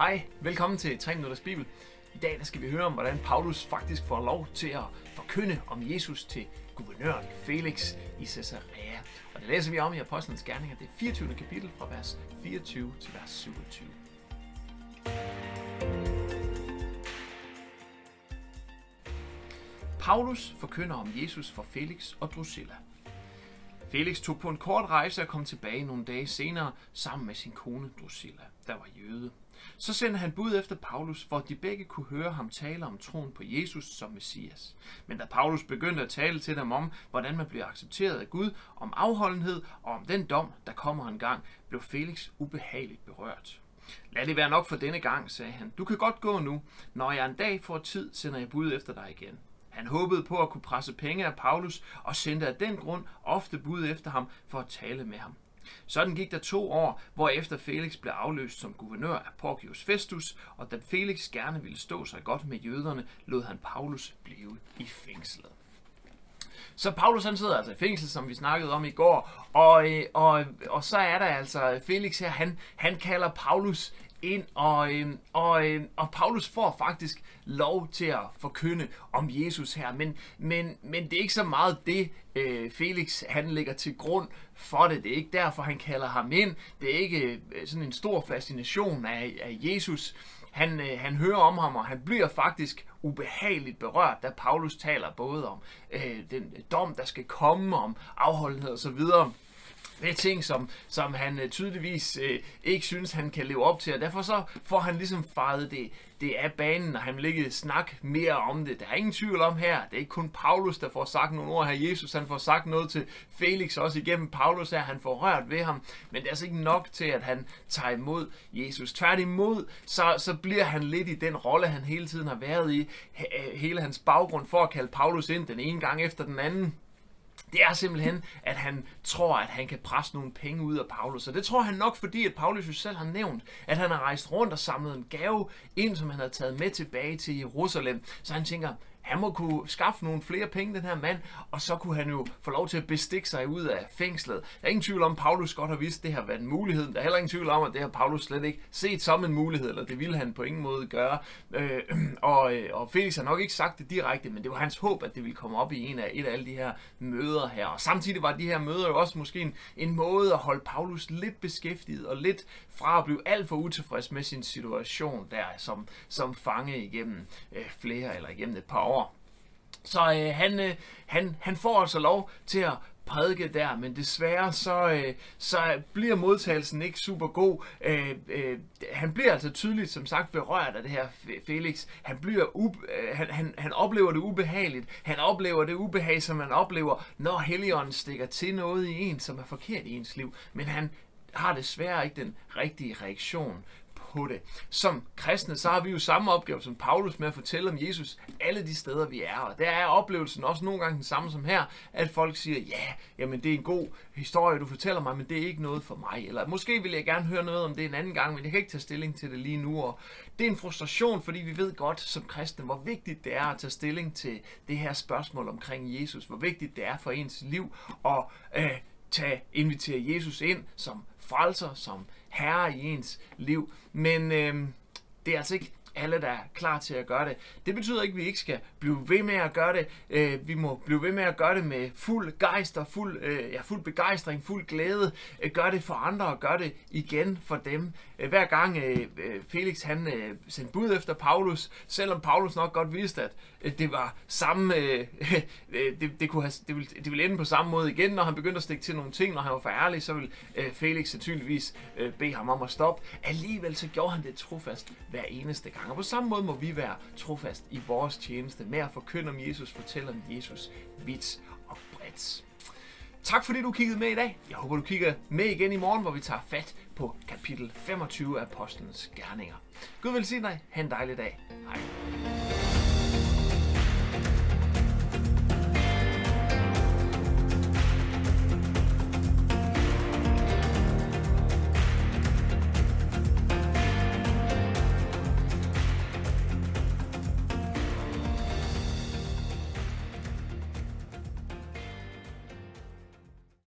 Hej, velkommen til 3 Minutters Bibel. I dag der skal vi høre om, hvordan Paulus faktisk får lov til at forkynde om Jesus til guvernøren Felix i Caesarea. Og det læser vi om i Apostlenes Gerninger, det 24. kapitel fra vers 24 til vers 27. Paulus forkynder om Jesus for Felix og Drusilla. Felix tog på en kort rejse og kom tilbage nogle dage senere sammen med sin kone Drusilla, der var jøde. Så sendte han bud efter Paulus, hvor de begge kunne høre ham tale om troen på Jesus som Messias. Men da Paulus begyndte at tale til dem om, hvordan man bliver accepteret af Gud, om afholdenhed og om den dom, der kommer en gang, blev Felix ubehageligt berørt. Lad det være nok for denne gang, sagde han. Du kan godt gå nu. Når jeg en dag får tid, sender jeg bud efter dig igen. Han håbede på at kunne presse penge af Paulus og sendte af den grund ofte bud efter ham for at tale med ham. Sådan gik der to år, hvorefter Felix blev afløst som guvernør af Porcius Festus, og da Felix gerne ville stå sig godt med jøderne, lod han Paulus blive i fængslet. Så Paulus han sidder altså i fængsel, som vi snakkede om i går, og, øh, og, og så er der altså Felix her, han, han kalder Paulus ind, og, øh, og, øh, og Paulus får faktisk lov til at forkynde om Jesus her, men, men, men det er ikke så meget det, øh, Felix han lægger til grund for det. Det er ikke derfor, han kalder ham ind. Det er ikke øh, sådan en stor fascination af, af Jesus. Han, øh, han hører om ham, og han bliver faktisk ubehageligt berørt, da Paulus taler både om øh, den dom, der skal komme, om afholdenhed osv., det er ting, som, som han øh, tydeligvis øh, ikke synes, han kan leve op til, og derfor så får han ligesom faret det, det af banen, og han vil ikke snakke mere om det. Der er ingen tvivl om her, det er ikke kun Paulus, der får sagt nogle ord her. Jesus, han får sagt noget til Felix også igennem Paulus her, han får rørt ved ham, men det er altså ikke nok til, at han tager imod Jesus. Tværtimod, så, så bliver han lidt i den rolle, han hele tiden har været i, øh, hele hans baggrund for at kalde Paulus ind den ene gang efter den anden. Det er simpelthen, at han tror, at han kan presse nogle penge ud af Paulus. Og det tror han nok, fordi at Paulus jo selv har nævnt, at han har rejst rundt og samlet en gave ind, som han har taget med tilbage til Jerusalem. Så han tænker, han må kunne skaffe nogle flere penge, den her mand, og så kunne han jo få lov til at bestikke sig ud af fængslet. Der er ingen tvivl om, at Paulus godt har vidst, at det har været en mulighed. Der er heller ingen tvivl om, at det har Paulus slet ikke set som en mulighed, eller det ville han på ingen måde gøre. Øh, og, øh, og Felix har nok ikke sagt det direkte, men det var hans håb, at det ville komme op i en af, et af alle de her møder her. Og samtidig var de her møder jo også måske en, en måde at holde Paulus lidt beskæftiget, og lidt fra at blive alt for utilfreds med sin situation der, som, som fange igennem øh, flere eller igennem et par år. Så øh, han, øh, han, han får altså lov til at prædike der, men desværre så, øh, så bliver modtagelsen ikke super god. Øh, øh, han bliver altså tydeligt, som sagt, berørt af det her Felix. Han, bliver ube, øh, han, han, han oplever det ubehageligt. Han oplever det ubehag, som man oplever, når Helligånden stikker til noget i en, som er forkert i ens liv. Men han har desværre ikke den rigtige reaktion på det. Som kristne, så har vi jo samme opgave som Paulus med at fortælle om Jesus alle de steder, vi er. Og der er oplevelsen også nogle gange den samme som her, at folk siger, ja, jamen det er en god historie, du fortæller mig, men det er ikke noget for mig. Eller måske vil jeg gerne høre noget om det en anden gang, men jeg kan ikke tage stilling til det lige nu. Og det er en frustration, fordi vi ved godt som kristne, hvor vigtigt det er at tage stilling til det her spørgsmål omkring Jesus. Hvor vigtigt det er for ens liv at øh, tage, invitere Jesus ind som frelser, som herre i ens liv. Men øh, det er altså ikke alle, der er klar til at gøre det. Det betyder ikke, at vi ikke skal blive ved med at gøre det. Øh, vi må blive ved med at gøre det med fuld gejst og fuld, øh, ja, fuld begejstring, fuld glæde. Øh, gør det for andre og gør det igen for dem. Øh, hver gang øh, øh Felix han øh, sendte bud efter Paulus, selvom Paulus nok godt vidste, at øh, det var samme, øh, øh, det, det, kunne have, det, ville, det ville ende på samme måde igen, når han begyndte at stikke til nogle ting, når han var for ærlig, så ville øh, Felix sandsynligvis øh, bede ham om at stoppe. Alligevel så gjorde han det trofast hver eneste gang. Og på samme måde må vi være trofast i vores tjeneste med at forkynde om Jesus, fortælle om Jesus vidt og bredt. Tak fordi du kiggede med i dag. Jeg håber, du kigger med igen i morgen, hvor vi tager fat på kapitel 25 af Apostlenes Gerninger. Gud vil sige dig. Ha' en dejlig dag. Hej.